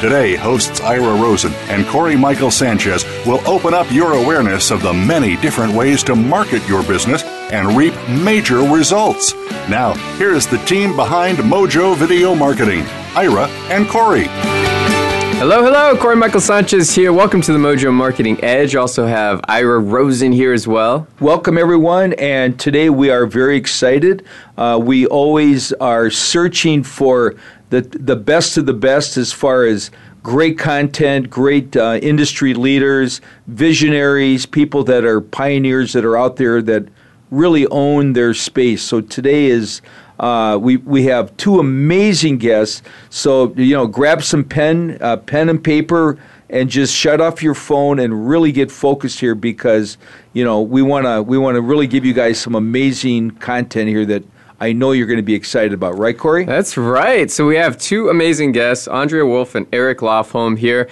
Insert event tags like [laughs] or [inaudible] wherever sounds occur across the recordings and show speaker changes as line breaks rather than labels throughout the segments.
Today, hosts Ira Rosen and Corey Michael Sanchez will open up your awareness of the many different ways to market your business and reap major results. Now, here is the team behind Mojo Video Marketing Ira and Corey.
Hello, hello, Corey Michael Sanchez here. Welcome to the Mojo Marketing Edge. Also have Ira Rosen here as well.
Welcome, everyone, and today we are very excited. Uh, we always are searching for the, the best of the best as far as great content, great uh, industry leaders, visionaries, people that are pioneers that are out there that really own their space. So today is uh, we, we have two amazing guests. So, you know, grab some pen, uh, pen and paper, and just shut off your phone and really get focused here because, you know, we want to we wanna really give you guys some amazing content here that I know you're going to be excited about, right, Corey?
That's right. So we have two amazing guests, Andrea Wolf and Eric Lofholm here.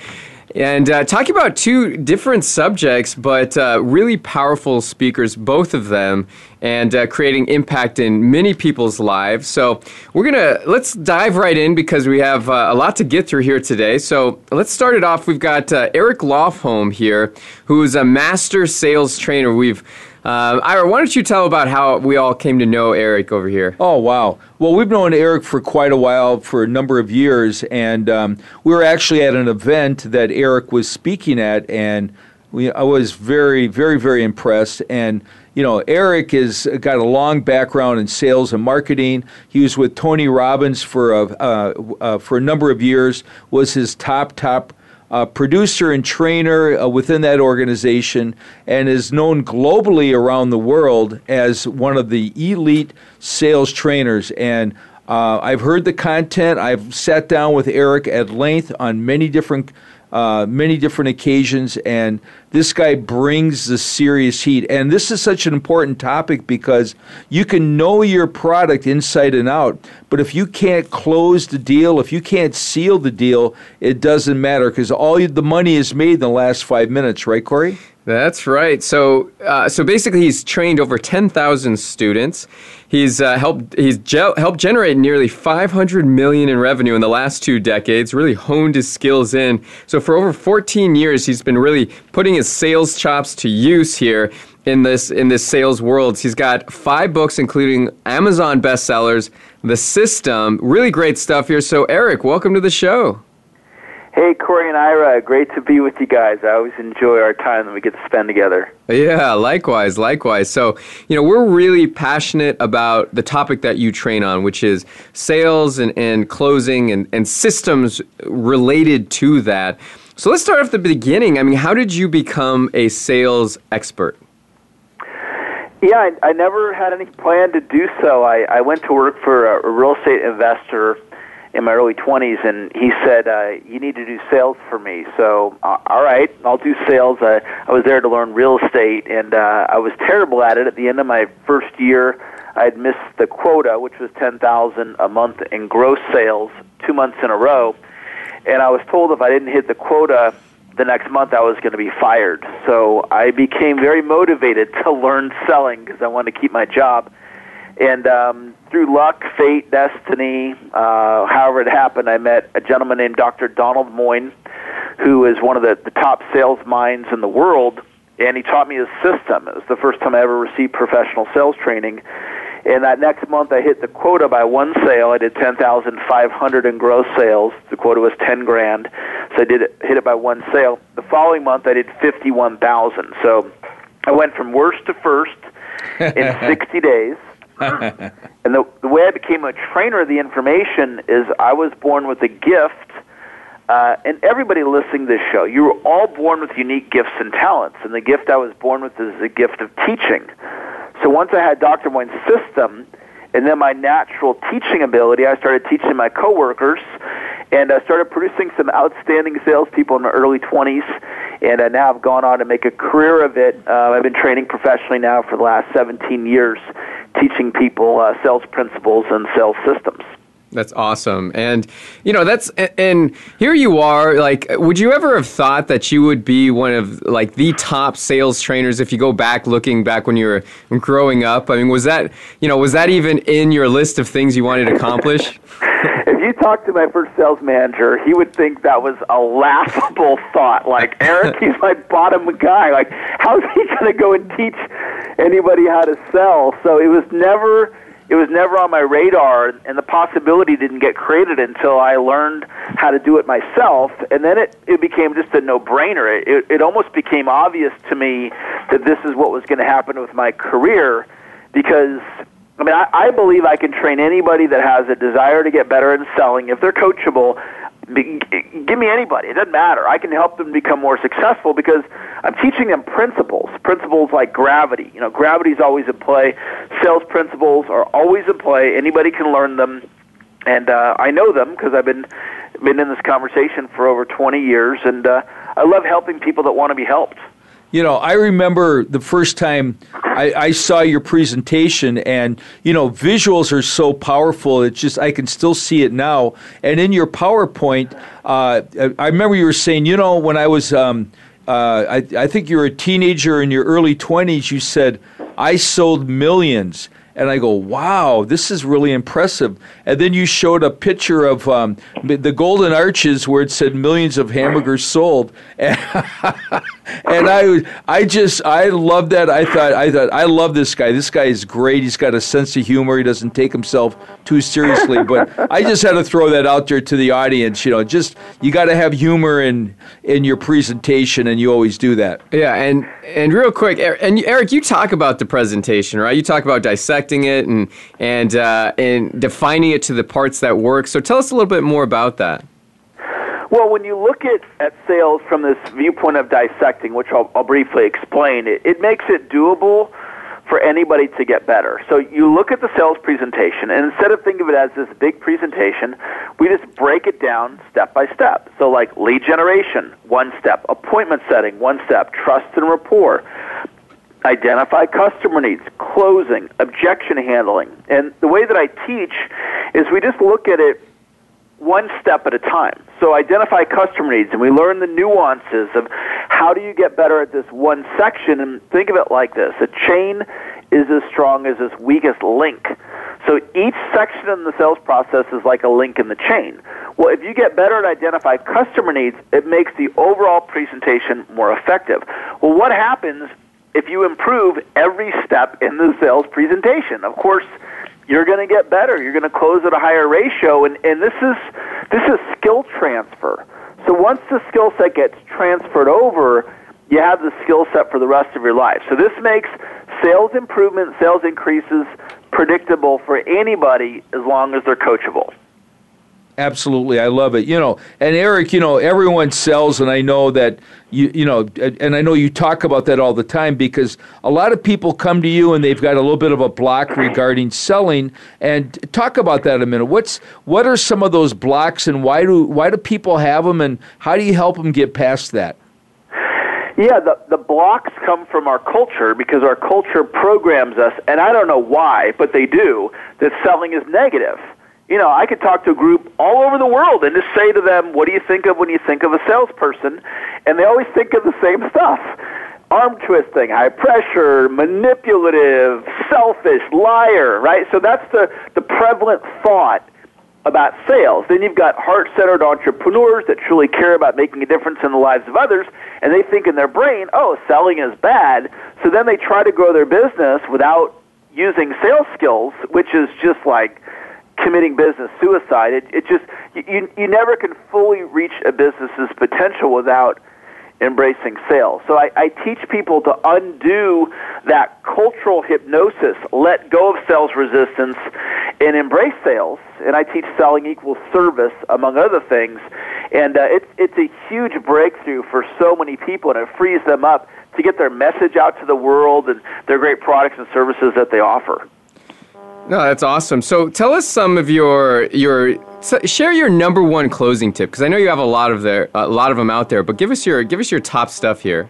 And uh, talking about two different subjects, but uh, really powerful speakers, both of them, and uh, creating impact in many people's lives. So we're gonna let's dive right in because we have uh, a lot to get through here today. So let's start it off. We've got uh, Eric Lofholm here, who is a master sales trainer. We've um, Ira, why don't you tell about how we all came to know Eric over here?
Oh, wow. Well, we've known Eric for quite a while, for a number of years, and um, we were actually at an event that Eric was speaking at, and we, I was very, very, very impressed. And you know, Eric has got a long background in sales and marketing. He was with Tony Robbins for a uh, uh, for a number of years. Was his top top uh, producer and trainer uh, within that organization and is known globally around the world as one of the elite sales trainers. And uh, I've heard the content, I've sat down with Eric at length on many different uh, many different occasions, and this guy brings the serious heat. And this is such an important topic because you can know your product inside and out, but if you can't close the deal, if you can't seal the deal, it doesn't matter because all the money is made in the last five minutes, right, Corey?
That's right. So, uh, so basically, he's trained over ten thousand students. He's uh, helped he's ge- helped generate nearly five hundred million in revenue in the last two decades. Really honed his skills in. So, for over fourteen years, he's been really putting his sales chops to use here in this in this sales world. He's got five books, including Amazon bestsellers, The System. Really great stuff here. So, Eric, welcome to the show.
Hey, Corey and Ira, great to be with you guys. I always enjoy our time that we get to spend together.
Yeah, likewise, likewise. So, you know, we're really passionate about the topic that you train on, which is sales and, and closing and, and systems related to that. So let's start off the beginning. I mean, how did you become a sales expert?
Yeah, I, I never had any plan to do so. I, I went to work for a real estate investor in my early 20s, and he said, uh, "You need to do sales for me." So, uh, all right, I'll do sales. I, I was there to learn real estate, and uh, I was terrible at it. At the end of my first year, I had missed the quota, which was 10,000 a month in gross sales, two months in a row, and I was told if I didn't hit the quota the next month I was going to be fired. So I became very motivated to learn selling because I wanted to keep my job and um, through luck, fate, destiny, uh, however it happened, I met a gentleman named Dr. Donald Moine, who is one of the, the top sales minds in the world. And he taught me his system. It was the first time I ever received professional sales training. And that next month, I hit the quota by one sale. I did ten thousand five hundred in gross sales. The quota was ten grand, so I did it, hit it by one sale. The following month, I did fifty-one thousand. So I went from worst to first in [laughs] sixty days and the, the way I became a trainer of the information is I was born with a gift, uh, and everybody listening to this show, you were all born with unique gifts and talents, and the gift I was born with is the gift of teaching. So once I had Dr. Wayne's system, and then my natural teaching ability, I started teaching my coworkers, and I started producing some outstanding salespeople in my early 20s, and I now have gone on to make a career of it. Uh, I've been training professionally now for the last 17 years, teaching people uh, sales principles and sales systems.
That's awesome. And, you know, that's, and here you are. Like, would you ever have thought that you would be one of, like, the top sales trainers if you go back looking back when you were growing up? I mean, was that, you know, was that even in your list of things you wanted to accomplish?
[laughs] if you talk to my first sales manager, he would think that was a laughable [laughs] thought. Like, Eric, [laughs] he's my bottom guy. Like, how's he going to go and teach anybody how to sell? So it was never it was never on my radar, and the possibility didn't get created until I learned how to do it myself. And then it, it became just a no brainer. It, it, it almost became obvious to me that this is what was going to happen with my career because I mean, I, I believe I can train anybody that has a desire to get better in selling if they're coachable give me anybody. It doesn't matter. I can help them become more successful because I'm teaching them principles. Principles like gravity. You know, gravity is always in play. Sales principles are always in play. Anybody can learn them, and uh, I know them because I've been been in this conversation for over 20 years, and uh, I love helping people that want to be helped
you know, I remember the first time I, I, saw your presentation, and you know, visuals are so powerful. It's just I can still see it now. And in your PowerPoint, uh, I remember you were saying, you know, when I was, um, uh, I, I think you were a teenager in your early twenties, you said, I sold millions and I go, wow, this is really impressive. And then you showed a picture of um, the Golden Arches where it said millions of hamburgers sold. [laughs] and I I just I love that. I thought I thought I love this guy. This guy is great. He's got a sense of humor. He doesn't take himself too seriously. But I just had to throw that out there to the audience. You know, just you got to have humor in in your presentation, and you always do that.
Yeah, and and real quick, and Eric, you talk about the presentation, right? You talk about dissecting it and and uh, and defining it to the parts that work. So tell us a little bit more about that.
Well, when you look at, at sales from this viewpoint of dissecting, which I'll, I'll briefly explain, it, it makes it doable for anybody to get better. So you look at the sales presentation, and instead of thinking of it as this big presentation, we just break it down step by step. So, like lead generation, one step, appointment setting, one step, trust and rapport, identify customer needs, closing, objection handling. And the way that I teach is we just look at it one step at a time. So identify customer needs, and we learn the nuances of how do you get better at this one section. And think of it like this: a chain is as strong as its weakest link. So each section in the sales process is like a link in the chain. Well, if you get better at identify customer needs, it makes the overall presentation more effective. Well, what happens if you improve every step in the sales presentation? Of course, you're going to get better. You're going to close at a higher ratio, and, and this is this is skill transfer. So once the skill set gets transferred over, you have the skill set for the rest of your life. So this makes sales improvement, sales increases predictable for anybody as long as they're coachable.
Absolutely, I love it. You know, and Eric, you know, everyone sells, and I know that you, you know, and I know you talk about that all the time because a lot of people come to you and they've got a little bit of a block regarding selling. And talk about that a minute. What's what are some of those blocks, and why do why do people have them, and how do you help them get past that?
Yeah, the, the blocks come from our culture because our culture programs us, and I don't know why, but they do, that selling is negative you know, I could talk to a group all over the world and just say to them, what do you think of when you think of a salesperson? And they always think of the same stuff arm twisting, high pressure, manipulative, selfish, liar, right? So that's the, the prevalent thought about sales. Then you've got heart centered entrepreneurs that truly care about making a difference in the lives of others, and they think in their brain, oh, selling is bad. So then they try to grow their business without using sales skills, which is just like, committing business suicide. It, it just you you never can fully reach a business's potential without embracing sales. So I, I teach people to undo that cultural hypnosis, let go of sales resistance, and embrace sales. And I teach selling equals service, among other things. And uh, it's it's a huge breakthrough for so many people, and it frees them up to get their message out to the world and their great products and services that they offer.
No, that's awesome. So tell us some of your your share your number one closing tip because I know you have a lot of there a lot of them out there, but give us your give us your top stuff here.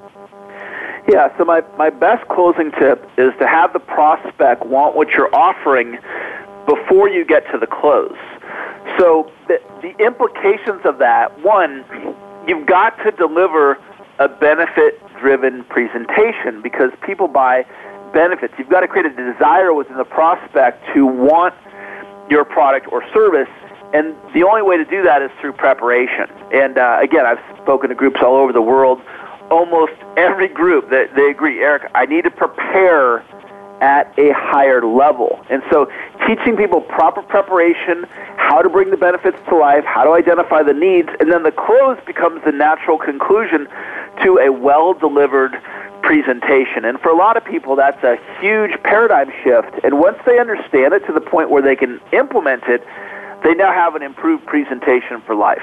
Yeah, so my, my best closing tip is to have the prospect want what you're offering before you get to the close. So the, the implications of that, one, you've got to deliver a benefit driven presentation because people buy benefits. You've got to create a desire within the prospect to want your product or service. And the only way to do that is through preparation. And uh, again, I've spoken to groups all over the world. Almost [laughs] every group that they agree, Eric, I need to prepare at a higher level. And so, teaching people proper preparation, how to bring the benefits to life, how to identify the needs, and then the close becomes the natural conclusion to a well delivered presentation. And for a lot of people, that's a huge paradigm shift. And once they understand it to the point where they can implement it, they now have an improved presentation for life.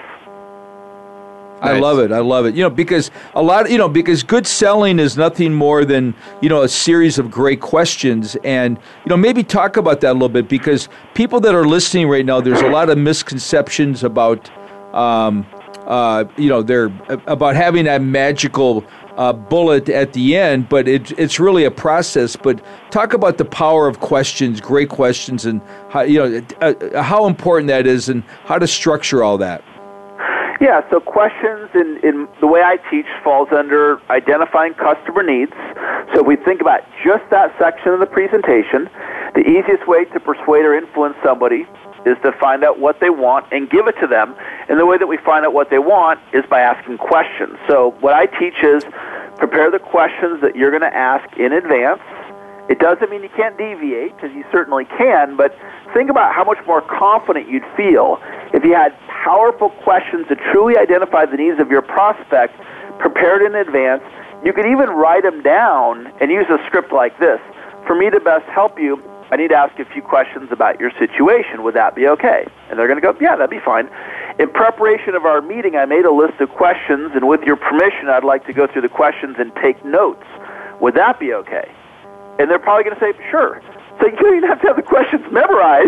Nice. I love it. I love it. You know, because a lot, you know, because good selling is nothing more than, you know, a series of great questions. And, you know, maybe talk about that a little bit because people that are listening right now, there's a lot of misconceptions about, um, uh, you know, they're about having that magical uh, bullet at the end, but it, it's really a process. But talk about the power of questions, great questions, and how, you know uh, uh, how important that is, and how to structure all that.
Yeah, so questions in, in the way I teach falls under identifying customer needs. So if we think about just that section of the presentation. The easiest way to persuade or influence somebody is to find out what they want and give it to them. And the way that we find out what they want is by asking questions. So what I teach is prepare the questions that you're going to ask in advance. It doesn't mean you can't deviate, because you certainly can, but think about how much more confident you'd feel if you had powerful questions to truly identify the needs of your prospect prepared in advance. You could even write them down and use a script like this. For me to best help you, I need to ask a few questions about your situation. Would that be okay? And they're going to go, yeah, that'd be fine. In preparation of our meeting, I made a list of questions, and with your permission, I'd like to go through the questions and take notes. Would that be okay? And they're probably going to say, sure. So you don't even have to have the questions memorized.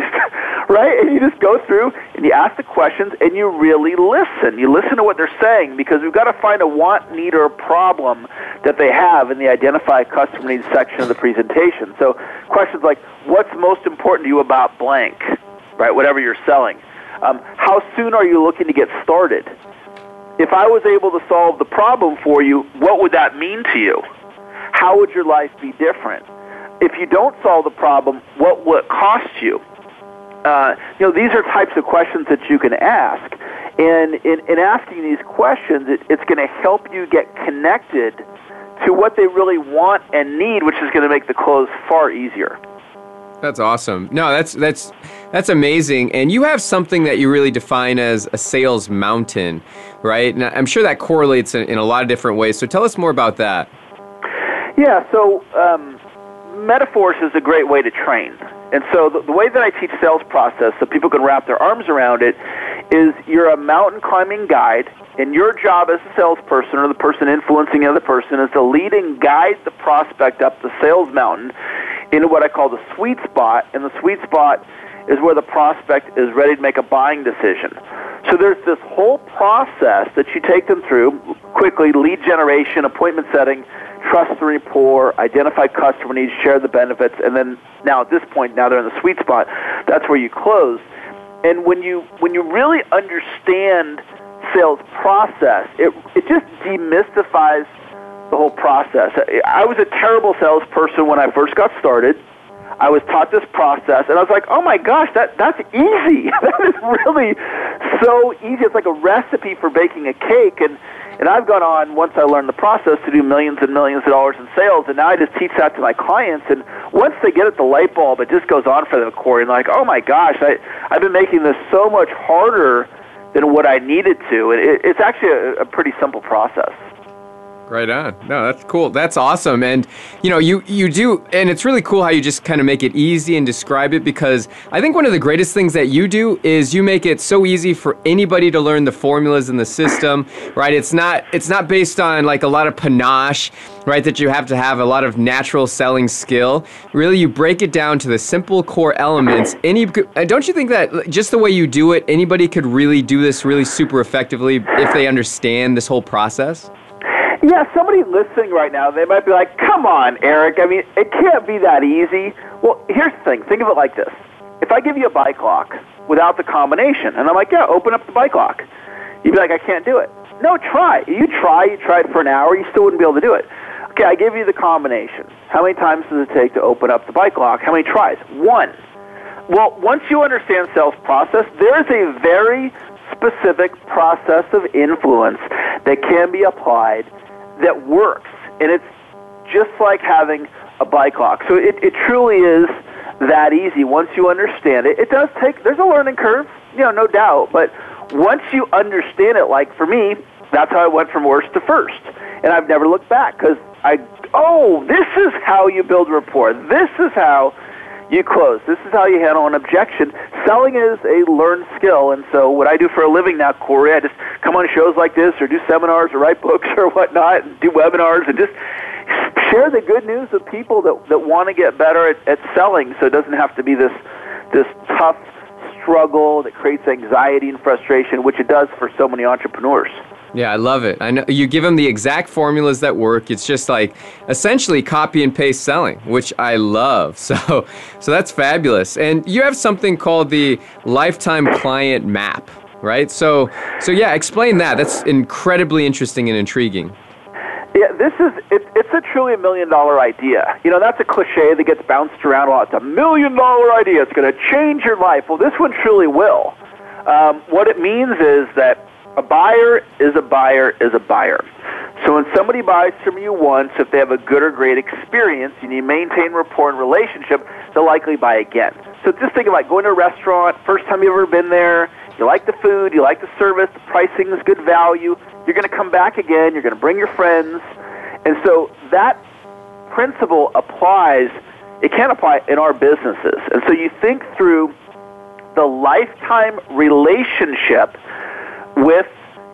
[laughs] you just go through and you ask the questions and you really listen. You listen to what they're saying because we've got to find a want, need, or problem that they have in the identify customer needs section of the presentation. So questions like, what's most important to you about blank, right? Whatever you're selling. Um, how soon are you looking to get started? If I was able to solve the problem for you, what would that mean to you? How would your life be different? If you don't solve the problem, what would cost you? Uh, you know, these are types of questions that you can ask. And in, in asking these questions, it, it's going to help you get connected to what they really want and need, which is going to make the close far easier.
That's awesome. No, that's that's that's amazing. And you have something that you really define as a sales mountain, right? And I'm sure that correlates in, in a lot of different ways. So tell us more about that.
Yeah. So um, metaphors is a great way to train. And so the, the way that I teach sales process so people can wrap their arms around it is you're a mountain climbing guide and your job as a salesperson or the person influencing the other person is to lead and guide the prospect up the sales mountain into what I call the sweet spot. And the sweet spot is where the prospect is ready to make a buying decision. So there's this whole process that you take them through quickly lead generation, appointment setting, trust the rapport, identify customer needs, share the benefits, and then now at this point, now they're in the sweet spot. That's where you close. And when you when you really understand sales process, it it just demystifies the whole process. I was a terrible salesperson when I first got started. I was taught this process, and I was like, oh my gosh, that, that's easy. [laughs] that is really so easy. It's like a recipe for baking a cake. And, and I've gone on, once I learned the process, to do millions and millions of dollars in sales. And now I just teach that to my clients. And once they get it, the light bulb, it just goes on for them, Corey. And like, oh my gosh, I, I've been making this so much harder than what I needed to. And it, it's actually a, a pretty simple process.
Right on. No, that's cool. That's awesome. And you know, you you do and it's really cool how you just kind of make it easy and describe it because I think one of the greatest things that you do is you make it so easy for anybody to learn the formulas in the system, right? It's not it's not based on like a lot of panache, right? That you have to have a lot of natural selling skill. Really you break it down to the simple core elements. Any don't you think that just the way you do it, anybody could really do this really super effectively if they understand this whole process?
Yeah, somebody listening right now, they might be like, come on, Eric. I mean, it can't be that easy. Well, here's the thing think of it like this. If I give you a bike lock without the combination, and I'm like, yeah, open up the bike lock, you'd be like, I can't do it. No, try. You try, you tried for an hour, you still wouldn't be able to do it. Okay, I give you the combination. How many times does it take to open up the bike lock? How many tries? One. Well, once you understand sales process, there's a very specific process of influence that can be applied that works. And it's just like having a bike lock. So it, it truly is that easy once you understand it. It does take, there's a learning curve, you know, no doubt. But once you understand it, like for me, that's how I went from worst to first. And I've never looked back because I, oh, this is how you build rapport. This is how you close. This is how you handle an objection. Selling is a learned skill, and so what I do for a living now, Corey, I just come on shows like this, or do seminars, or write books, [laughs] or whatnot, and do webinars, and just share the good news with people that that want to get better at, at selling. So it doesn't have to be this this tough struggle that creates anxiety and frustration, which it does for so many entrepreneurs.
Yeah, I love it. I know you give them the exact formulas that work. It's just like essentially copy and paste selling, which I love. [laughs] So, so that's fabulous. And you have something called the lifetime client map, right? So, so yeah, explain that. That's incredibly interesting and intriguing.
Yeah, this is it, it's a truly million dollar idea. You know, that's a cliche that gets bounced around a lot. It's a million dollar idea. It's going to change your life. Well, this one truly will. Um, what it means is that a buyer is a buyer is a buyer. So when somebody buys from you once, if they have a good or great experience and you maintain rapport and relationship, they'll likely buy again. So just think about going to a restaurant, first time you've ever been there, you like the food, you like the service, the pricing is good value, you're going to come back again, you're going to bring your friends. And so that principle applies, it can apply in our businesses. And so you think through the lifetime relationship with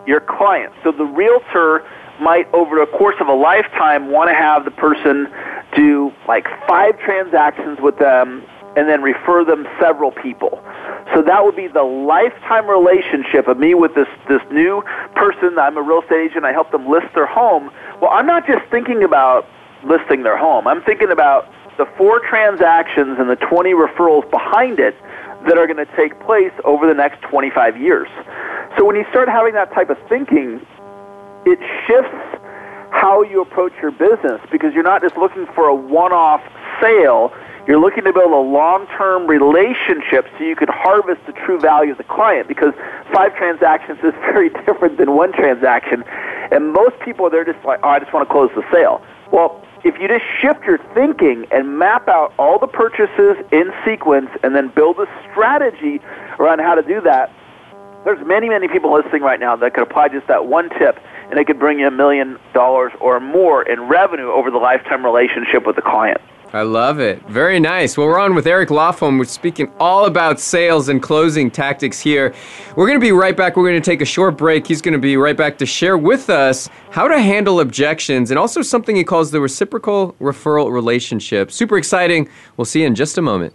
your client. So the realtor might, over a course of a lifetime, want to have the person do like five transactions with them and then refer them several people. So that would be the lifetime relationship of me with this, this new person. I'm a real estate agent. I help them list their home. Well, I'm not just thinking about listing their home. I'm thinking about the four transactions and the 20 referrals behind it that are going to take place over the next 25 years. So when you start having that type of thinking, it shifts how you approach your business because you're not just looking for a one off sale, you're looking to build a long term relationship so you can harvest the true value of the client because five transactions is [laughs] very different than one transaction. And most people, they're just like, oh, I just want to close the sale. Well, if you just shift your thinking and map out all the purchases in sequence and then build a strategy around how to do that, there's many, many people listening right now that could apply just that one tip and it could bring you a million dollars or more in revenue over the lifetime relationship with the client.
I love it. Very nice. Well, we're on with Eric Lofholm. We're speaking all about sales and closing tactics here. We're going to be right back. We're going to take a short break. He's going to be right back to share with us how to handle objections and also something he calls the reciprocal referral relationship. Super exciting. We'll see you in just a moment.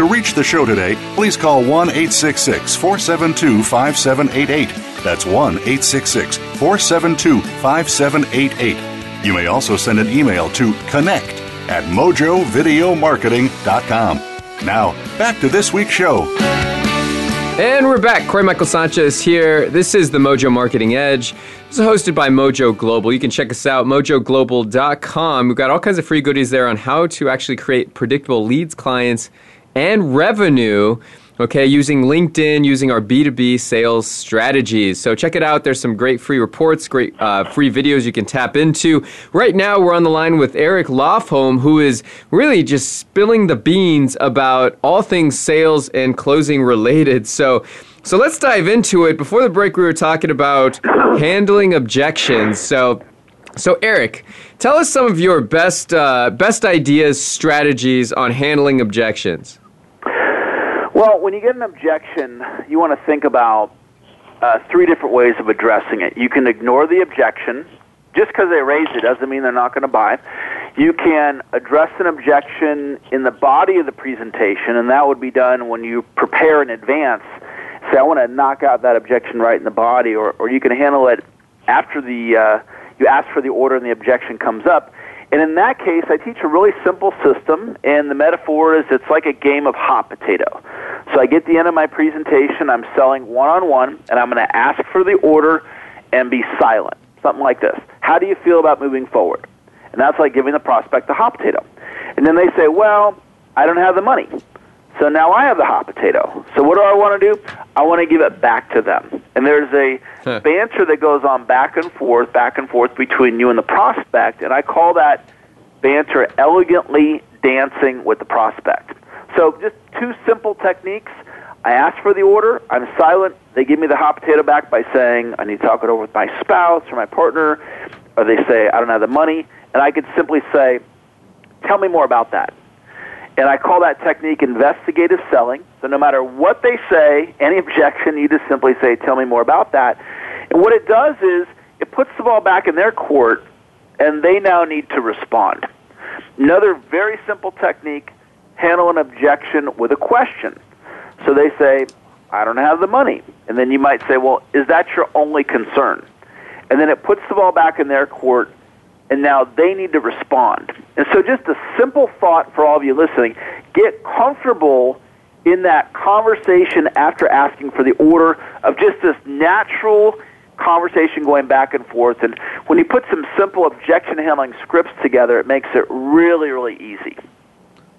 To reach the show today, please call 1 866 472 5788. That's 1 866 472 5788. You may also send an email to connect at mojovideomarketing.com. Now, back to this week's show.
And we're back. Corey Michael Sanchez here. This is the Mojo Marketing Edge. It's hosted by Mojo Global. You can check us out, mojoglobal.com. We've got all kinds of free goodies there on how to actually create predictable leads clients and revenue okay, using LinkedIn, using our B2B sales strategies. So check it out. There's some great free reports, great uh, free videos you can tap into. Right now, we're on the line with Eric Lofholm, who is really just spilling the beans about all things sales and closing related. So so let's dive into it. Before the break, we were talking about handling objections. So so, Eric, tell us some of your best uh, best ideas, strategies on handling objections.
Well, when you get an objection, you want to think about uh, three different ways of addressing it. You can ignore the objection. Just because they raised it doesn't mean they're not going to buy. You can address an objection in the body of the presentation, and that would be done when you prepare in advance. Say, I want to knock out that objection right in the body, or, or you can handle it after the uh, you ask for the order and the objection comes up. And in that case, I teach a really simple system, and the metaphor is it's like a game of hot potato. So I get the end of my presentation, I'm selling one on one, and I'm going to ask for the order and be silent. Something like this How do you feel about moving forward? And that's like giving the prospect the hot potato. And then they say, Well, I don't have the money. So now I have the hot potato. So what do I want to do? I want to give it back to them. And there's a [laughs] huh. banter that goes on back and forth, back and forth between you and the prospect, and I call that banter elegantly dancing with the prospect. So just two simple techniques. I ask for the order, I'm silent, they give me the hot potato back by saying, I need to talk it over with my spouse or my partner, or they say, I don't have the money, and I could simply say, Tell me more about that. And I call that technique investigative selling. So no matter what they say, any objection, you just simply say, tell me more about that. And what it does is it puts the ball back in their court, and they now need to respond. Another very simple technique handle an objection with a question. So they say, I don't have the money. And then you might say, Well, is that your only concern? And then it puts the ball back in their court, and now they need to respond. And so, just a simple thought for all of you listening get comfortable in that conversation after asking for the order of just this natural conversation going back and forth. And when you put some simple objection handling scripts together, it makes it really, really easy.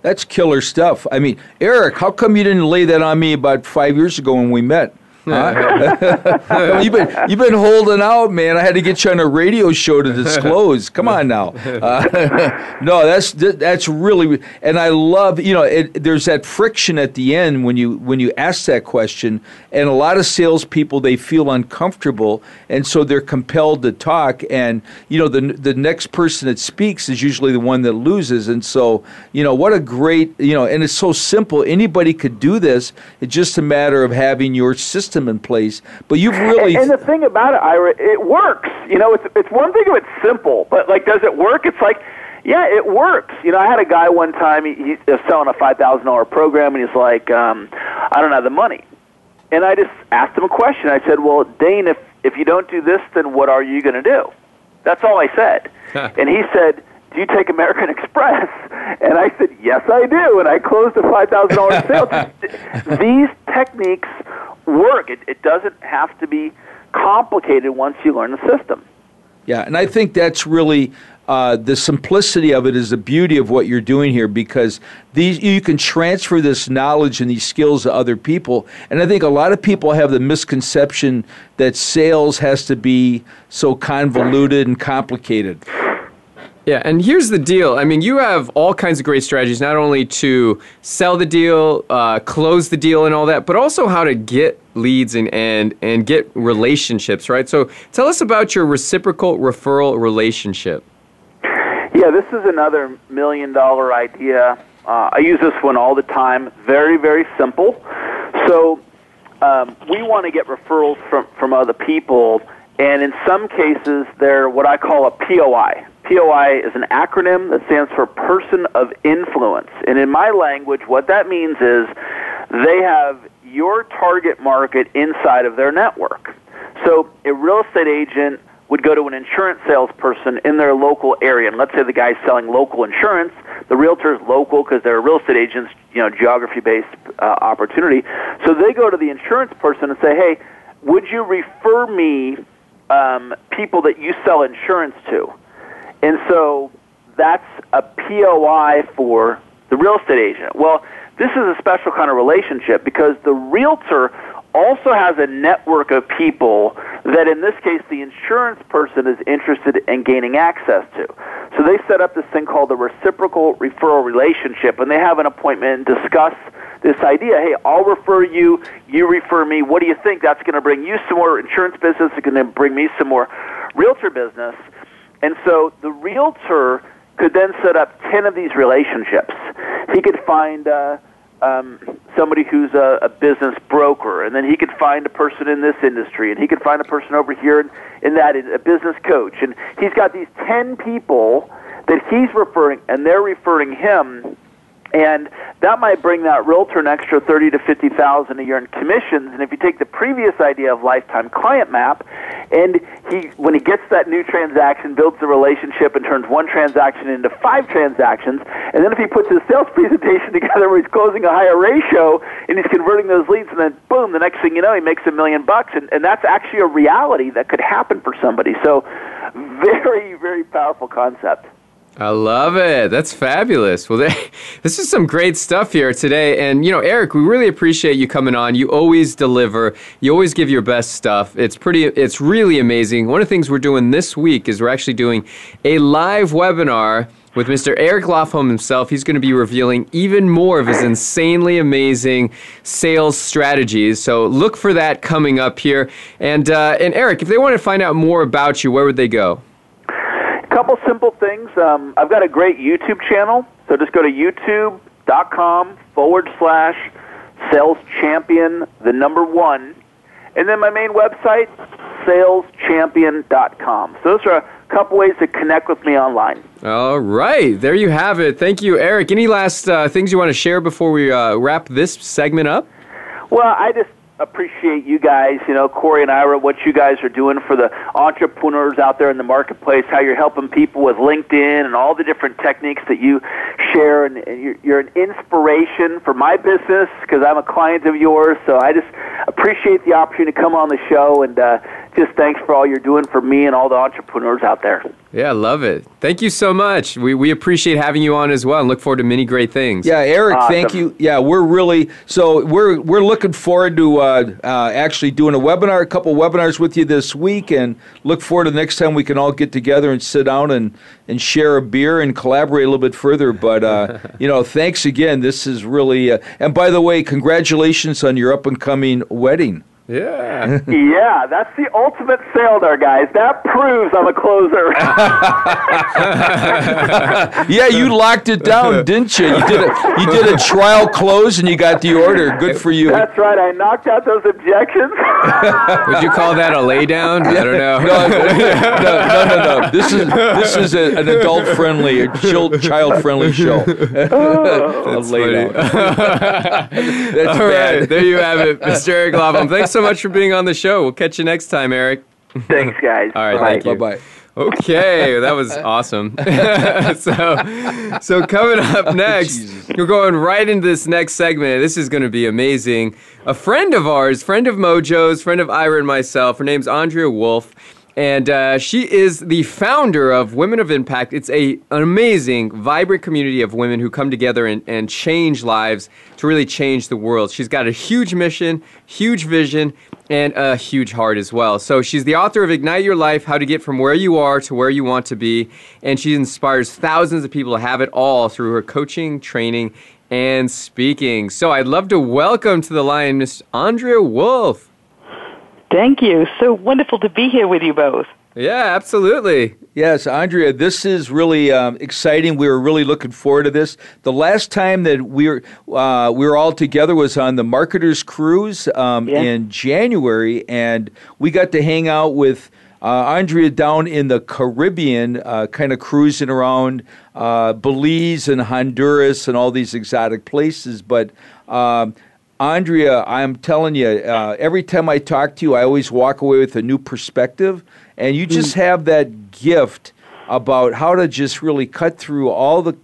That's killer stuff. I mean, Eric, how come you didn't lay that on me about five years ago when we met? Huh? [laughs] you've been you've been holding out, man. I had to get you on a radio show to disclose. Come on now. [laughs] Uh, [laughs] no, that's that's really, and I love you know. It, there's that friction at the end when you when you ask that question, and a lot of salespeople they feel uncomfortable, and so they're compelled to talk. And you know, the the next person that speaks is usually the one that loses. And so you know, what a great you know, and it's so simple. Anybody could do this. It's just a matter of having your system system in place. But you've really
and, and the thing about it, Ira, it works. You know, it's it's one thing if it's simple, but like, does it work? It's like yeah, it works. You know, I had a guy one time. He, he was selling a five thousand dollar program, and he's like, um, "I don't have the money." And I just asked him a question. I said, "Well, Dane, if if you don't do this, then what are you going to do?" That's all I said. and he said, "Do you take American [laughs] Express?" And I said, "Yes, I do." And I closed a five thousand dollar sale. [laughs] These techniques work. It, it doesn't have to be complicated once you learn the system.
Yeah, and I think that's really uh, the simplicity of it is the beauty of what you're doing here because these you can transfer this knowledge and these skills to other people. And I think a lot of people have the misconception that sales has to be so convoluted and complicated.
Yeah, and here's the deal. I mean, you have all kinds of great strategies, not only to sell the deal, uh, close the deal, and all that, but also how to get leads and, and and get relationships, right? So, tell us about your reciprocal referral relationship.
Yeah, this is another million dollar idea. Uh, I use this one all the time. Very, very simple. So, um, we want to get referrals from from other people. And in some cases, they're what I call a POI, POI is an acronym that stands for Person of Influence. And in my language, what that means is they have your target market inside of their network. So a real estate agent would go to an insurance salesperson in their local area. And let's say the guy's selling local insurance. The realtor is local because they're a real estate agent's you know, geography-based uh, opportunity. So they go to the insurance person and say, hey, would you refer me um, people that you sell insurance to? And so that's a POI for the real estate agent. Well, this is a special kind of relationship because the realtor also has a network of people that, in this case, the insurance person is interested in gaining access to. So they set up this thing called the reciprocal referral relationship, and they have an appointment and discuss this idea hey, I'll refer you, you refer me. What do you think? That's going to bring you some more insurance business, it's going to bring me some more realtor business. And so the realtor could then set up 10 of these relationships. He could find uh, um, somebody who's a, a business broker, and then he could find a person in this industry, and he could find a person over here in, in that, a business coach. And he's got these 10 people that he's referring, and they're referring him and that might bring that realtor an extra thirty to fifty thousand a year in commissions. And if you take the previous idea of lifetime client map, and he when he gets that new transaction, builds the relationship, and turns one transaction into five transactions, and then if he puts his sales [laughs] presentation together where he's closing a higher ratio and he's converting those leads, and then boom, the next thing you know, he makes a million bucks, and, and that's actually a reality that could happen for somebody. So, very very powerful concept.
I love it. That's fabulous. Well, [laughs] they, this is some great stuff here today. And, you know, Eric, we really appreciate you coming on. You always deliver, you always give your best stuff. It's pretty, it's really amazing. One of the things we're doing this week is we're actually doing a live webinar with Mr. Eric Lofholm himself. He's going to be revealing even more of his insanely amazing sales strategies. So look for that coming up here. And, uh, and Eric, if they want to find out more about you, where would they go?
couple simple things. Um, I've got a great YouTube channel, so just go to youtube.com forward slash sales champion, the number one. And then my main website, saleschampion.com. So those are a couple ways to connect with me online.
All right. There you have it. Thank you, Eric. Any last uh, things you want to share before we uh, wrap this segment up?
Well, I just appreciate you guys, you know, Corey and Ira, what you guys are doing for the entrepreneurs out there in the marketplace, how you're helping people with LinkedIn and all the different techniques that you share. And, and you're, you're, an inspiration for my business because I'm a client of yours. So I just appreciate the opportunity to come on the show and, uh, just thanks for all you're doing for me and all the entrepreneurs out there.
Yeah, love it. Thank you so much. We, we appreciate having you on as well and look forward to many great things.
Yeah, Eric, awesome. thank you. Yeah, we're really so we're we're looking forward to uh, uh, actually doing a webinar, a couple webinars with you this week, and look forward to the next time we can all get together and sit down and, and share a beer and collaborate a little bit further. But uh, [laughs] you know, thanks again. This is really uh, and by the way, congratulations on your up and coming wedding. Yeah.
[laughs] yeah,
that's the ultimate sale there, guys. That proves I'm a closer.
[laughs] yeah, you locked it down, [laughs] didn't you? You did a, you did a trial close and you got the order. Good for you.
That's right. I knocked out those objections.
Would you call that a laydown? I don't know.
No, no, no, no, no. This is this is a, an adult friendly, child friendly show.
Oh, a All right, there you have it, Mr. Eric Thanks so much for being on the show. We'll catch you next time, Eric.
Thanks,
guys. [laughs] All right, Bye. thank Bye bye. Okay, that was awesome. [laughs] [laughs] so, so coming up next, oh, we're going right into this next segment. This is going to be amazing. A friend of ours, friend of Mojo's, friend of Ira and myself. Her name's Andrea Wolf. And uh, she is the founder of Women of Impact. It's a, an amazing, vibrant community of women who come together and, and change lives to really change the world. She's got a huge mission, huge vision, and a huge heart as well. So she's the author of Ignite Your Life How to Get From Where You Are to Where You Want to Be. And she inspires thousands of people to have it all through her coaching, training, and speaking. So I'd love to welcome to the line Miss Andrea Wolf.
Thank you. So wonderful to be here with you both.
Yeah, absolutely.
Yes, Andrea, this is really um, exciting. We were really looking forward to this. The last time that we were uh, we were all together was on the Marketers Cruise um, yeah. in January, and we got to hang out with. Uh, Andrea down in the Caribbean, uh, kind of cruising around uh, Belize and Honduras and all these exotic places. But um, Andrea, I'm telling you, uh, every time I talk to you, I always walk away with a new perspective. And you just mm. have that gift about how to just really cut through all the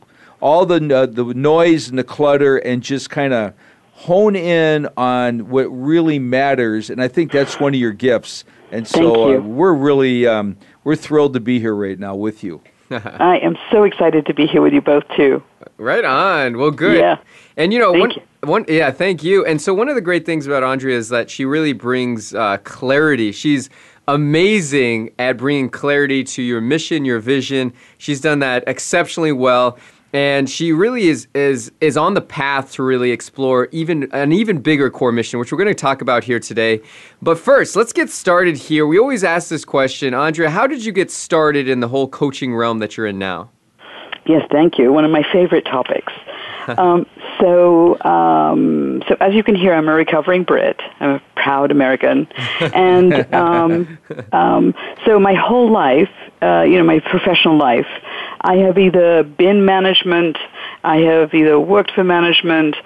all the uh, the noise and the clutter and just kind of hone in on what really matters. And I think that's one of your gifts. And so
uh,
we're really um, we're thrilled to be here right now with you.
[laughs] I am so excited to be here with you both too.
Right on. Well, good.
Yeah.
And you know, thank one, you. one, yeah, thank you. And so one of the great things about Andrea is that she really brings uh, clarity. She's amazing at bringing clarity to your mission, your vision. She's done that exceptionally well and she really is is is on the path to really explore even an even bigger core mission which we're going to talk about here today but first let's get started here we always ask this question andrea how did you get started in the whole coaching realm that you're in now
yes thank you one of my favorite topics [laughs] um, so um, so as you can hear i'm a recovering brit i'm a proud american and [laughs] um, um, so my whole life uh, you know my professional life I have either been management, I have either worked for management,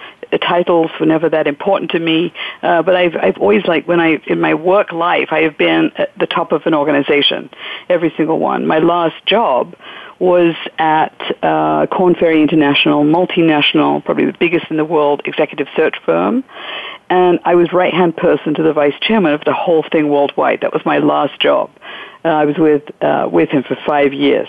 titles were never that important to me. Uh, but I've I've always like when I in my work life I have been at the top of an organization, every single one. My last job was at uh, Korn Ferry International, multinational, probably the biggest in the world executive search firm, and I was right hand person to the vice chairman of the whole thing worldwide. That was my last job. Uh, I was with uh, with him for five years.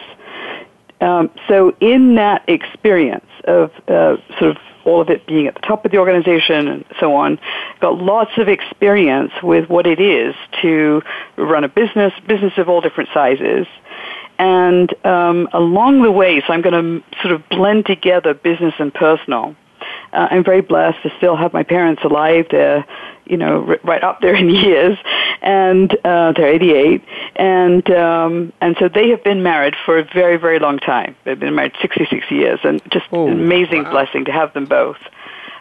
Um, so in that experience of uh, sort of all of it being at the top of the organization and so on, got lots of experience with what it is to run a business, business of all different sizes. And um, along the way, so I'm going to sort of blend together business and personal. Uh, I'm very blessed to still have my parents alive. They're, you know, right up there in [laughs] years, and uh, they're 88, and um, and so they have been married for a very, very long time. They've been married 66 years, and just oh, an amazing wow. blessing to have them both.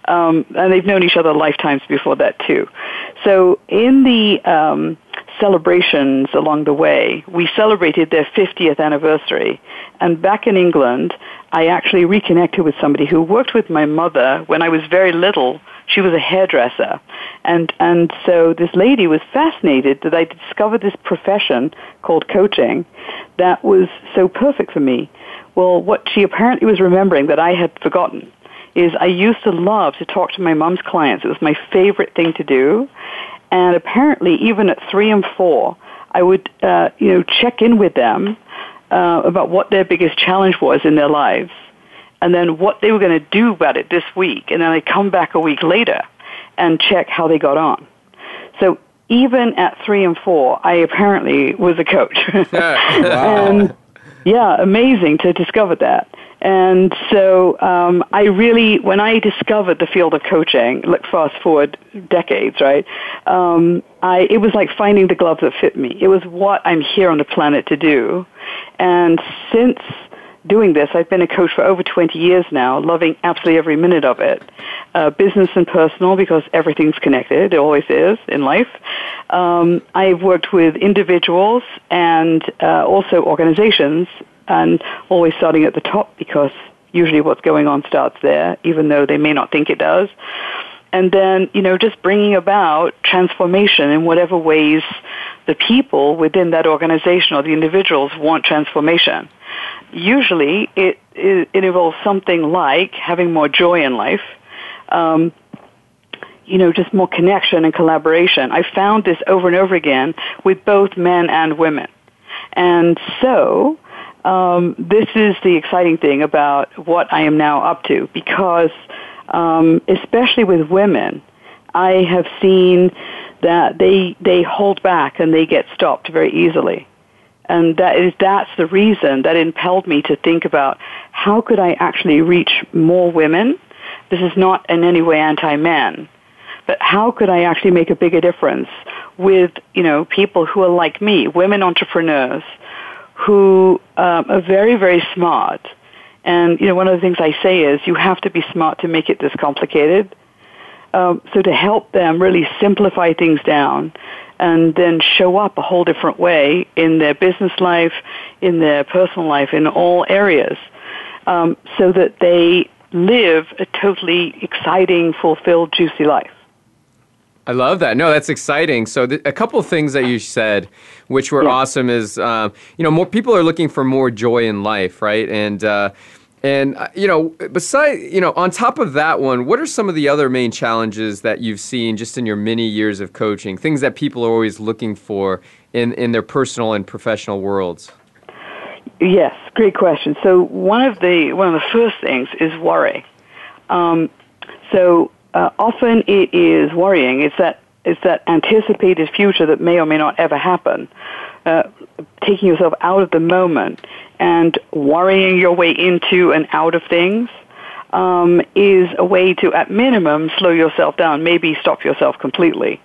Um, and they've known each other lifetimes before that too. So in the um, celebrations along the way. We celebrated their 50th anniversary. And back in England, I actually reconnected with somebody who worked with my mother when I was very little. She was a hairdresser. And, and so this lady was fascinated that I discovered this profession called coaching that was so perfect for me. Well, what she apparently was remembering that I had forgotten is I used to love to talk to my mom's clients. It was my favorite thing to do. And apparently, even at three and four, I would, uh, you know, check in with them uh, about what their biggest challenge was in their lives, and then what they were going to do about it this week. And then I come back a week later and check how they got on. So even at three and four, I apparently was a coach.
[laughs] [laughs] and
yeah, amazing to discover that. And so um, I really, when I discovered the field of coaching, look fast forward decades, right? Um, I, it was like finding the glove that fit me. It was what I'm here on the planet to do. And since doing this, I've been a coach for over 20 years now, loving absolutely every minute of it. Uh, business and personal, because everything's connected, it always is in life. Um, I've worked with individuals and uh, also organizations and always starting at the top because usually what's going on starts there, even though they may not think it does. And then, you know, just bringing about transformation in whatever ways the people within that organization or the individuals want transformation. Usually it, it, it involves something like having more joy in life, um, you know, just more connection and collaboration. I found this over and over again with both men and women. And so, um, this is the exciting thing about what I am now up to because, um, especially with women, I have seen that they they hold back and they get stopped very easily, and that is that's the reason that impelled me to think about how could I actually reach more women. This is not in any way anti-men, but how could I actually make a bigger difference with you know people who are like me, women entrepreneurs who um, are very, very smart. And, you know, one of the things I say is you have to be smart to make it this complicated. Um, so to help them really simplify things down and then show up a whole different way in their business life, in their personal life, in all areas, um, so that they live a totally exciting, fulfilled, juicy life.
I love that. No, that's exciting. So, th- a couple of things that you said, which were yeah. awesome, is um, you know more people are looking for more joy in life, right? And uh, and uh, you know, beside you know, on top of that one, what are some of the other main challenges that you've seen just in your many years of coaching? Things that people are always looking for in in their personal and professional worlds.
Yes, great question. So one of the one of the first things is worry. Um, so uh, often it is worrying. It's that it's that anticipated future that may or may not ever happen. Uh, taking yourself out of the moment and worrying your way into and out of things um, is a way to, at minimum, slow yourself down. Maybe stop yourself completely.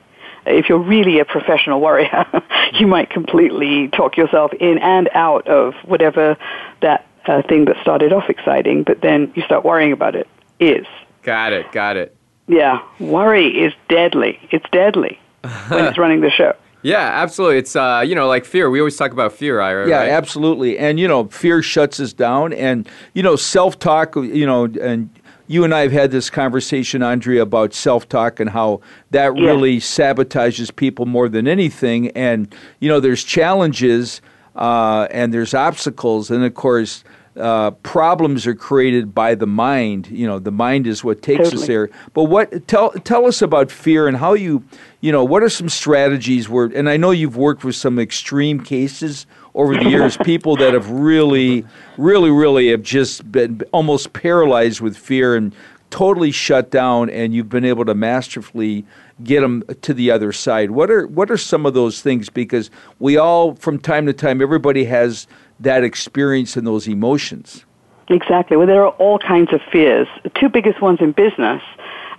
If you're really a professional worrier, [laughs] you might completely talk yourself in and out of whatever that uh, thing that started off exciting, but then you start worrying about it is.
Got it. Got it.
Yeah, worry is deadly. It's deadly [laughs] when it's running the show.
Yeah, absolutely. It's uh, you know like fear. We always talk about fear, Ira.
Yeah,
right?
absolutely. And you know, fear shuts us down. And you know, self talk. You know, and you and I have had this conversation, Andrea, about self talk and how that yeah. really sabotages people more than anything. And you know, there's challenges uh, and there's obstacles, and of course uh, problems are created by the mind. You know, the mind is what takes totally. us there. But what tell tell us about fear and how you you know what are some strategies where? And I know you've worked with some extreme cases over the years, [laughs] people that have really, really, really have just been almost paralyzed with fear and totally shut down, and you've been able to masterfully get them to the other side. What are what are some of those things? Because we all, from time to time, everybody has that experience and those emotions.
Exactly. Well, there are all kinds of fears. The two biggest ones in business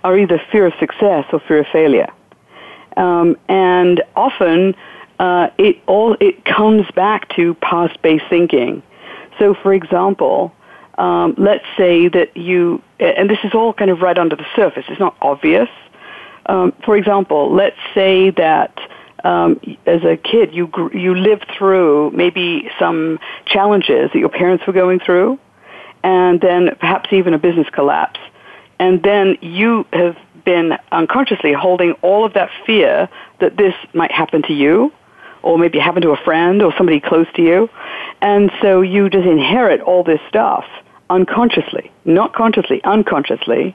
are either fear of success or fear of failure. Um, and often uh, it all it comes back to past-based thinking. So, for example, um, let's say that you and this is all kind of right under the surface. It's not obvious. Um, for example, let's say that um, as a kid you gr- you lived through maybe some challenges that your parents were going through, and then perhaps even a business collapse, and then you have been unconsciously holding all of that fear that this might happen to you, or maybe happen to a friend or somebody close to you, and so you just inherit all this stuff unconsciously, not consciously, unconsciously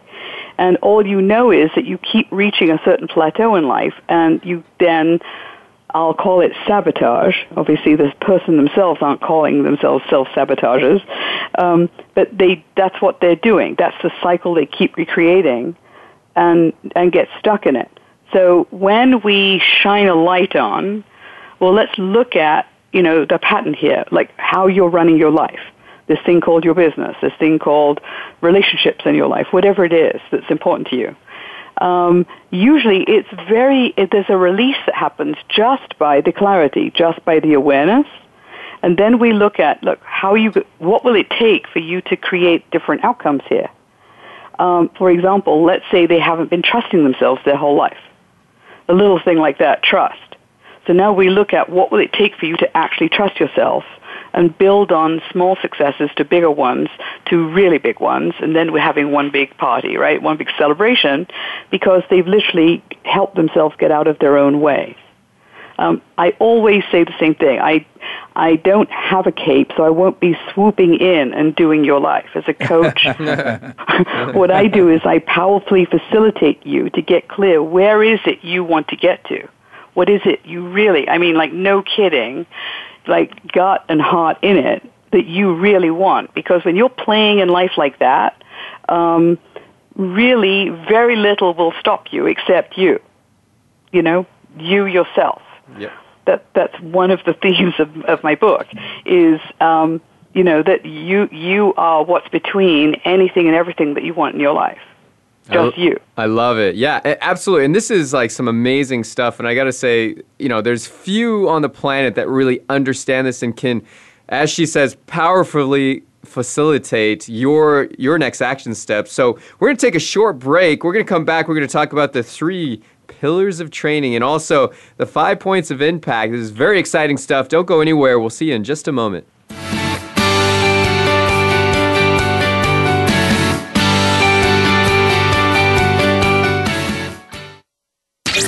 and all you know is that you keep reaching a certain plateau in life and you then I'll call it sabotage. Obviously, this person themselves aren't calling themselves self-sabotagers, um, but they—that's what they're doing. That's the cycle they keep recreating, and and get stuck in it. So when we shine a light on, well, let's look at you know the pattern here, like how you're running your life this thing called your business, this thing called relationships in your life, whatever it is that's important to you. Um, usually it's very, it, there's a release that happens just by the clarity, just by the awareness. And then we look at, look, how you, what will it take for you to create different outcomes here? Um, for example, let's say they haven't been trusting themselves their whole life. A little thing like that, trust. So now we look at what will it take for you to actually trust yourself and build on small successes to bigger ones, to really big ones, and then we're having one big party, right? One big celebration, because they've literally helped themselves get out of their own way. Um, I always say the same thing. I I don't have a cape, so I won't be swooping in and doing your life as a coach. [laughs] [laughs] what I do is I powerfully facilitate you to get clear. Where is it you want to get to? What is it you really? I mean, like no kidding like gut and heart in it that you really want. Because when you're playing in life like that, um, really very little will stop you except you. You know, you yourself. Yeah. That that's one of the [laughs] themes of, of my book is um, you know that you you are what's between anything and everything that you want in your life just I, you.
I love it. Yeah, absolutely. And this is like some amazing stuff. And I got to say, you know, there's few on the planet that really understand this and can, as she says, powerfully facilitate your your next action step. So we're going to take a short break. We're going to come back. We're going to talk about the three pillars of training and also the five points of impact. This is very exciting stuff. Don't go anywhere. We'll see you in just a moment.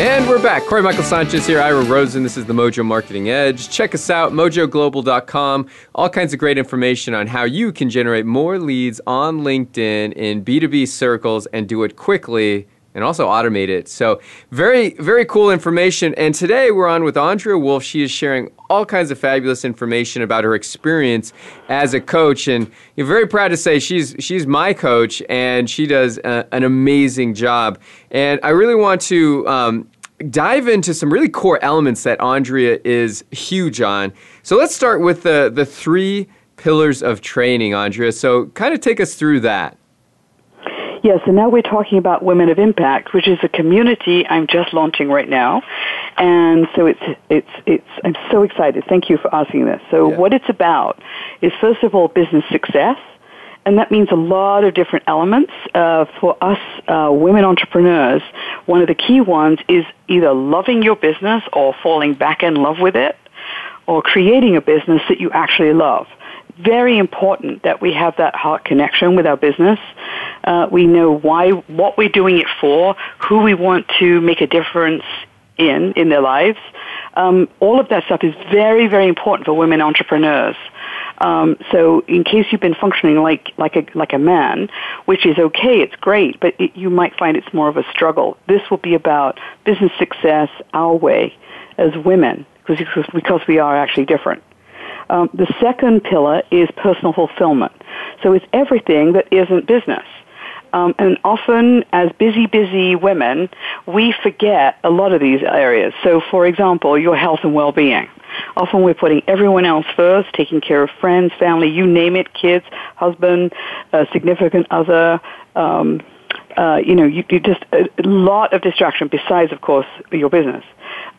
And we're back. Corey Michael Sanchez here, Ira Rosen. This is the Mojo Marketing Edge. Check us out, mojoglobal.com. All kinds of great information on how you can generate more leads
on LinkedIn in B2B circles and do it quickly and also automate it. So, very, very cool information. And today we're on with Andrea Wolf. She is sharing all kinds of fabulous information about her experience as a coach. And you're very proud to say she's, she's my coach, and she does a, uh, an amazing job. And I really want to um, dive into some really core elements that Andrea is huge on. So, let's start with the, the three pillars of training, Andrea. So, kind of take us through that. Yes, and now we're talking about Women of Impact, which is a community I'm just launching right
now,
and so it's it's it's
I'm
so excited. Thank you for asking this.
So yeah. what it's about is first of all business success. And that means a lot of different elements. Uh, for us uh, women entrepreneurs, one of the key ones is either loving your business or falling back in love with it or creating a business that you actually love very important that we have that heart connection with our business uh, we know why, what we're doing it for, who we want to make a difference in in their lives. Um, all of that stuff is very, very important for women entrepreneurs. Um, so, in case you've been functioning like like a like a man, which is okay, it's great, but it, you might find it's more of a struggle. This will be about business success our way as women, because because we are actually different. Um, the second pillar is personal fulfillment. So it's everything that isn't business. Um, and often, as busy, busy women, we forget a lot of these areas. So, for example, your health and well-being. Often we're putting everyone else first, taking care of friends, family, you name it, kids, husband, significant other, um, uh, you know, you, you just a lot of distraction besides, of course, your business.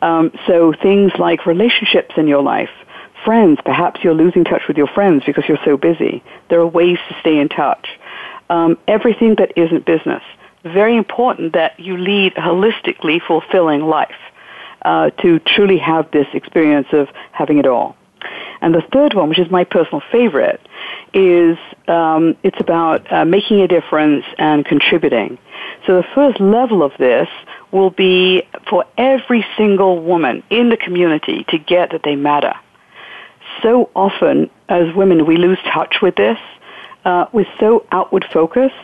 Um, so things like relationships in your life, friends, perhaps you're losing touch with your friends because you're so busy. There are ways to stay in touch um, everything that isn't business. Very important that you lead a holistically fulfilling life uh, to truly have this experience of having it all. And the third one, which is my personal favorite, is um, it's about uh, making a difference and contributing. So the first level of this will be for every single woman in the community to get that they matter. So often, as women, we lose touch with this uh, was so outward focused,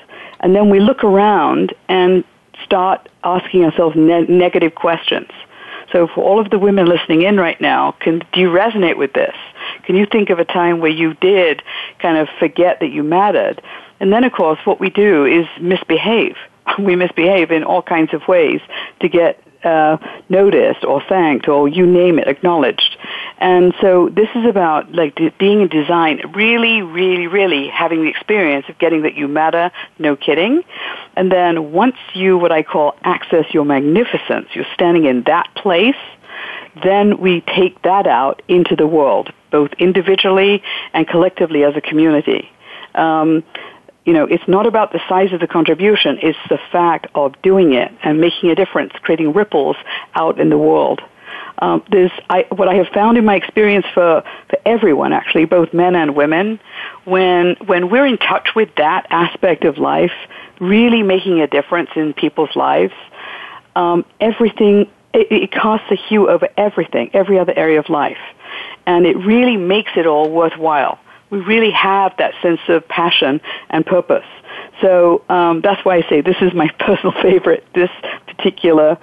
and then we look around and start asking ourselves ne- negative questions. So, for all of the women listening in right now, can do you resonate with this? Can you think of a time where you did kind of forget that you mattered? And then, of course, what we do is misbehave. [laughs] We misbehave in all kinds of ways to get uh, noticed or thanked or you name it, acknowledged. And so this is about like being a design, really, really, really having the experience of getting that you matter, no kidding. And then once you, what I call, access your magnificence, you're standing in that place, then we take that out into the world, both individually and collectively as a community. Um, you know, it's not about the size of the contribution, it's the fact of doing it and making a difference, creating ripples out in the world. Um, there's I, what I have found in my experience for, for everyone, actually, both men and women, when when we're in touch with that aspect of life, really making a difference in people's lives, um, everything it, it casts a hue over everything, every other area of life, and it really makes it all worthwhile we really have that sense of passion and purpose. So um, that's why I say this is my [laughs] personal favorite, this particular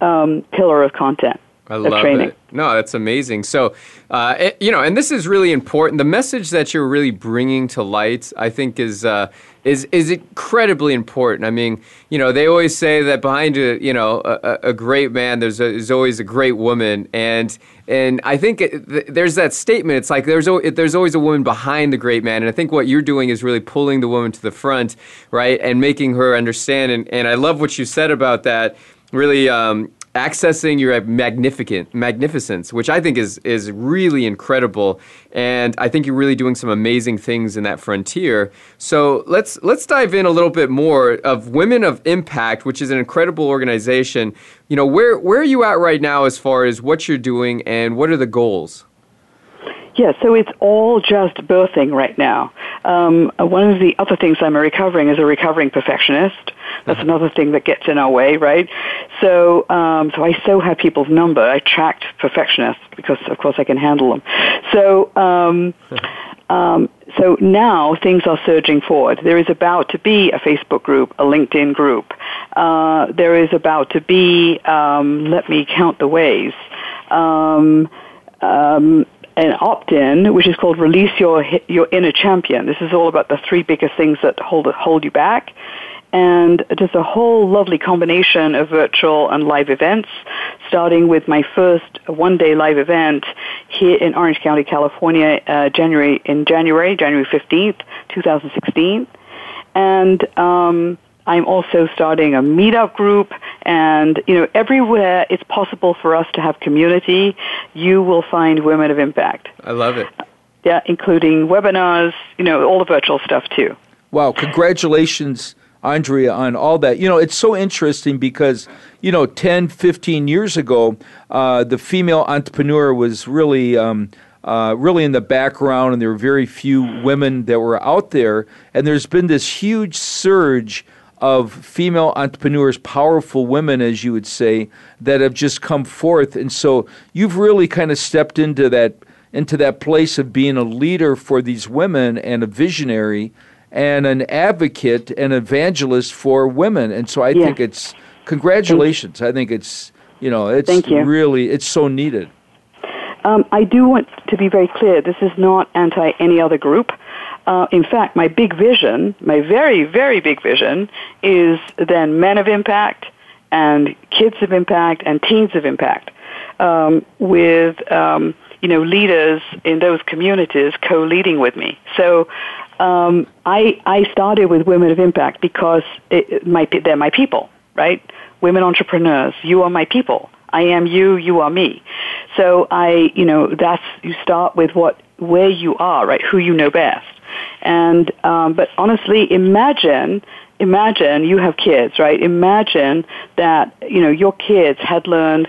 um, pillar of content. I love training. it. No, that's amazing. So, uh, it, you know, and this is really important. The message that you're really bringing to light,
I
think,
is
uh, is is incredibly
important. I
mean,
you know, they always say that behind a you know a, a great man, there's a, always a great woman, and and I think it, th- there's that statement. It's like there's o- there's always a woman behind the great man, and I think what you're doing is really pulling the woman to the front, right, and making her understand. And and I love what you said about that really um, accessing your magnificent magnificence, which I think is is really incredible, and I think you're really doing some amazing things in that frontier. So let's let's dive in a little bit more of Women of Impact, which is an incredible organization. You know, where where are you at right now as far as what you're doing and what are the goals? Yeah, so it's all just birthing right now. Um, one of the other things I'm recovering is a recovering perfectionist. That's another thing that gets in our way,
right? So, um, so I so have people's number. I tracked perfectionists because, of course, I can handle them. So, um, [laughs] um, so now things are surging forward. There is about to be a Facebook group, a LinkedIn group. Uh, there is about to be. Um, let me count the ways um, um, an opt-in, which is called "Release Your Your Inner Champion." This is all about the three biggest things that hold hold you back, and just a whole lovely combination of virtual and live events, starting with my first one-day live event here in Orange County, California, uh, January in January, January 15th, 2016, and. Um, I'm also starting a meetup group and, you know, everywhere it's possible for us to have community, you will find women of impact.
I love it.
Yeah, including webinars, you know, all the virtual stuff too.
Wow, congratulations Andrea on all that. You know, it's so interesting because, you know, 10, 15 years ago, uh, the female entrepreneur was really, um, uh, really in the background, and there were very few women that were out there. And there's been this huge surge of female entrepreneurs, powerful women, as you would say, that have just come forth. And so you've really kind of stepped into that into that place of being a leader for these women and a visionary and an advocate and evangelist for women. And so I think it's congratulations. I think it's you know it's you. really it's so needed.
Um, I do want to be very clear. This is not anti any other group. Uh, in fact, my big vision, my very very big vision, is then men of impact and kids of impact and teens of impact um, with. Um, you know, leaders in those communities co-leading with me. So um, I, I started with Women of Impact because it, my, they're my people, right? Women entrepreneurs, you are my people. I am you, you are me. So I, you know, that's, you start with what, where you are, right? Who you know best. And, um, but honestly, imagine, imagine you have kids, right? Imagine that, you know, your kids had learned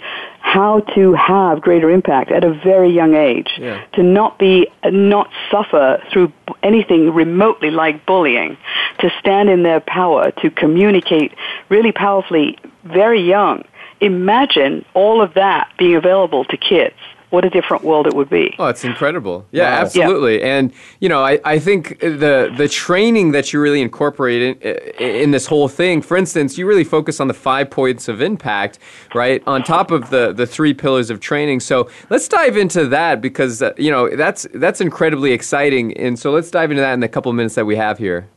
how to have greater impact at a very young age, yeah. to not be, not suffer through anything remotely like bullying, to stand in their power, to communicate really powerfully very young. Imagine all of that being available to kids what a different world it would be.
Oh, it's incredible. Yeah, wow. absolutely. Yeah. And, you know, I, I think the, the training that you really incorporate in, in, this whole thing, for instance, you really focus on the five points of impact, right, on top of the, the three pillars of training. So let's dive into that because, uh, you know, that's, that's incredibly exciting. And so let's dive into that in the couple minutes that we have here.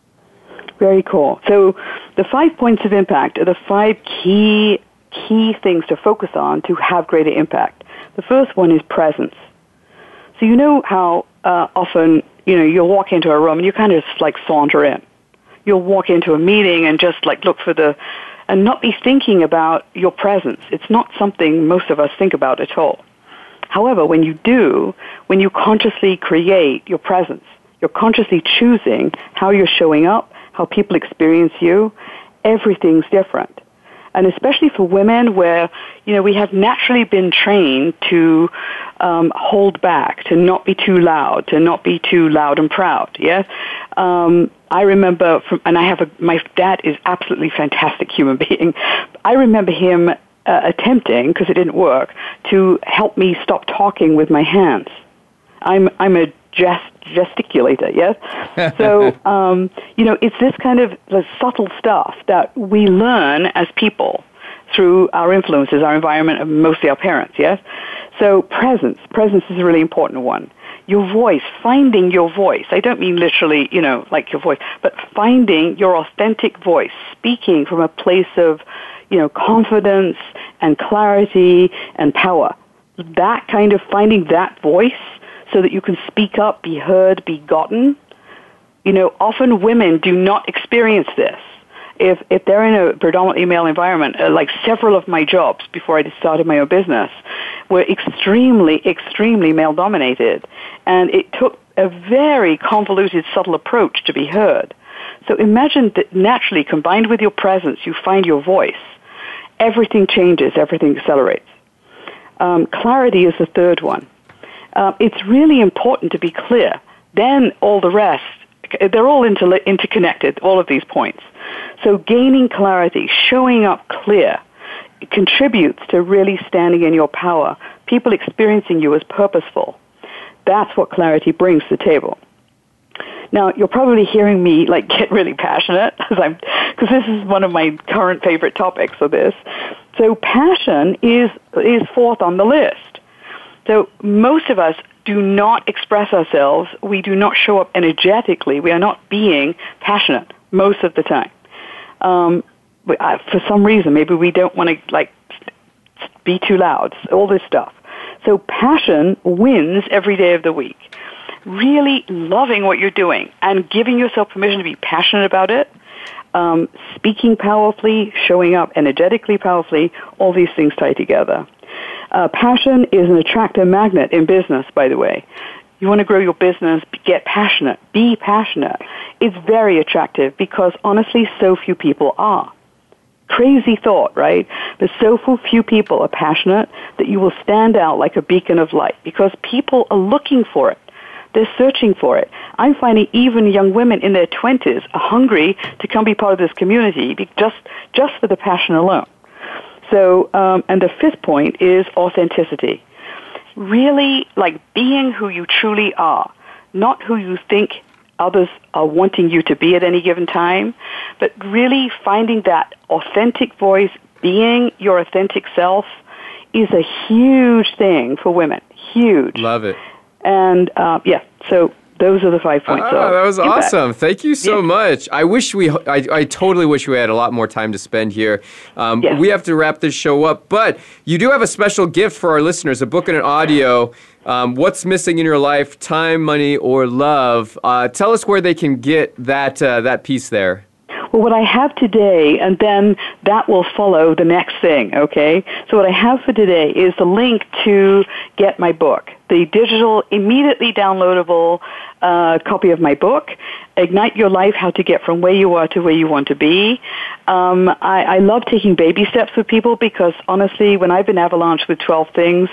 Very cool. So the five points of impact are the five key key things to focus on to have greater impact. The first one is presence. So you know how uh, often you know you'll walk into a room and you kind of just like saunter in. You'll walk into a meeting and just like look for the and not be thinking about your presence. It's not something most of us think about at all. However, when you do, when you consciously create your presence, you're consciously choosing how you're showing up, how people experience you, everything's different and especially for women where, you know, we have naturally been trained to um, hold back, to not be too loud, to not be too loud and proud, yeah? Um, I remember, from, and I have a, my dad is absolutely fantastic human [laughs] being. I remember him uh, attempting, because it didn't work, to help me stop talking with my hands. I'm, I'm a gest- gesticulator, yes? [laughs] so, um, you know, it's this kind of subtle stuff that we learn as people through our influences, our environment, and uh, mostly our parents, yes? So presence, presence is a really important one. Your voice, finding your voice. I don't mean literally, you know, like your voice, but finding your authentic voice, speaking from a place of, you know, confidence and clarity and power. That kind of finding that voice so that you can speak up, be heard, be gotten. You know, often women do not experience this. If, if they're in a predominantly male environment, uh, like several of my jobs before I started my own business, were extremely, extremely male dominated. And it took a very convoluted, subtle approach to be heard. So imagine that naturally, combined with your presence, you find your voice. Everything changes, everything accelerates. Um, clarity is the third one uh, it's really important to be clear. Then all the rest, they're all inter- interconnected, all of these points. So gaining clarity, showing up clear, contributes to really standing in your power, people experiencing you as purposeful. That's what clarity brings to the table. Now, you're probably hearing me like get really passionate because [laughs] this is one of my current favorite topics of this. So passion is is fourth on the list. So most of us do not express ourselves. We do not show up energetically. We are not being passionate most of the time. Um, for some reason, maybe we don't want to like be too loud. All this stuff. So passion wins every day of the week. Really loving what you're doing and giving yourself permission to be passionate about it. Um, speaking powerfully, showing up energetically powerfully, all these things tie together. Uh, passion is an attractive magnet in business, by the way. You want to grow your business, get passionate, be passionate. It's very attractive because honestly, so few people are. Crazy thought, right? But so few people are passionate that you will stand out like a beacon of light because people are looking for it. They're searching for it. I'm finding even young women in their 20s are hungry to come be part of this community just, just for the passion alone. So, um, and the fifth point is authenticity. Really, like being who you truly are, not who you think others are wanting you to be at any given time, but really finding that authentic voice, being your authentic self, is a huge thing for women. Huge.
Love it.
And uh, yeah, so those are the five ah, points. Ah,
that was you awesome. Bet. Thank you so yeah. much. I wish we, I, I totally wish we had a lot more time to spend here. Um, yes. We have to wrap this show up, but you do have a special gift for our listeners a book and an audio. Um, what's missing in your life? Time, money, or love? Uh, tell us where they can get that uh, that piece there.
Well, what I have today, and then that will follow the next thing. Okay. So what I have for today is the link to get my book the digital, immediately downloadable uh, copy of my book, Ignite Your Life How to Get From Where You Are to Where You Want to Be. Um, I, I love taking baby steps with people because honestly, when I've been avalanche with 12 things,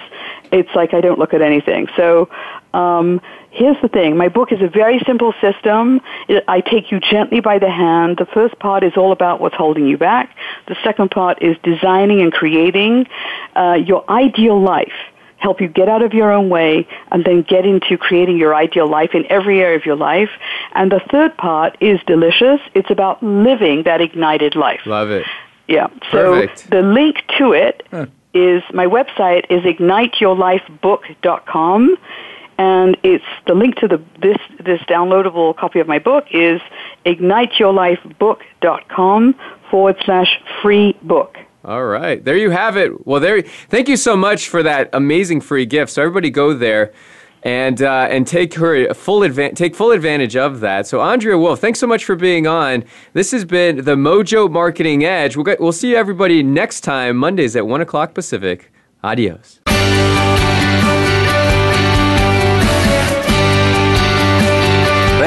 it's like I don't look at anything. So, um, here's the thing. My book is a very simple system. It, I take you gently by the hand. The first part is all about what's holding you back. The second part is designing and creating uh, your ideal life help you get out of your own way, and then get into creating your ideal life in every area of your life. And the third part is delicious. It's about living that ignited life.
Love it.
Yeah. So Perfect. the link to it huh. is my website is igniteyourlifebook.com and it's the link to the this this downloadable copy of my book is igniteyourlifebook.com forward slash free book.
All right. There you have it. Well, there. Thank you so much for that amazing free gift. So everybody go there and uh, and take her full advan- take full advantage of that. So Andrea Wolf, thanks so much for being on. This has been the Mojo Marketing Edge. We'll get, we'll see everybody next time Mondays at one o'clock Pacific. Adios.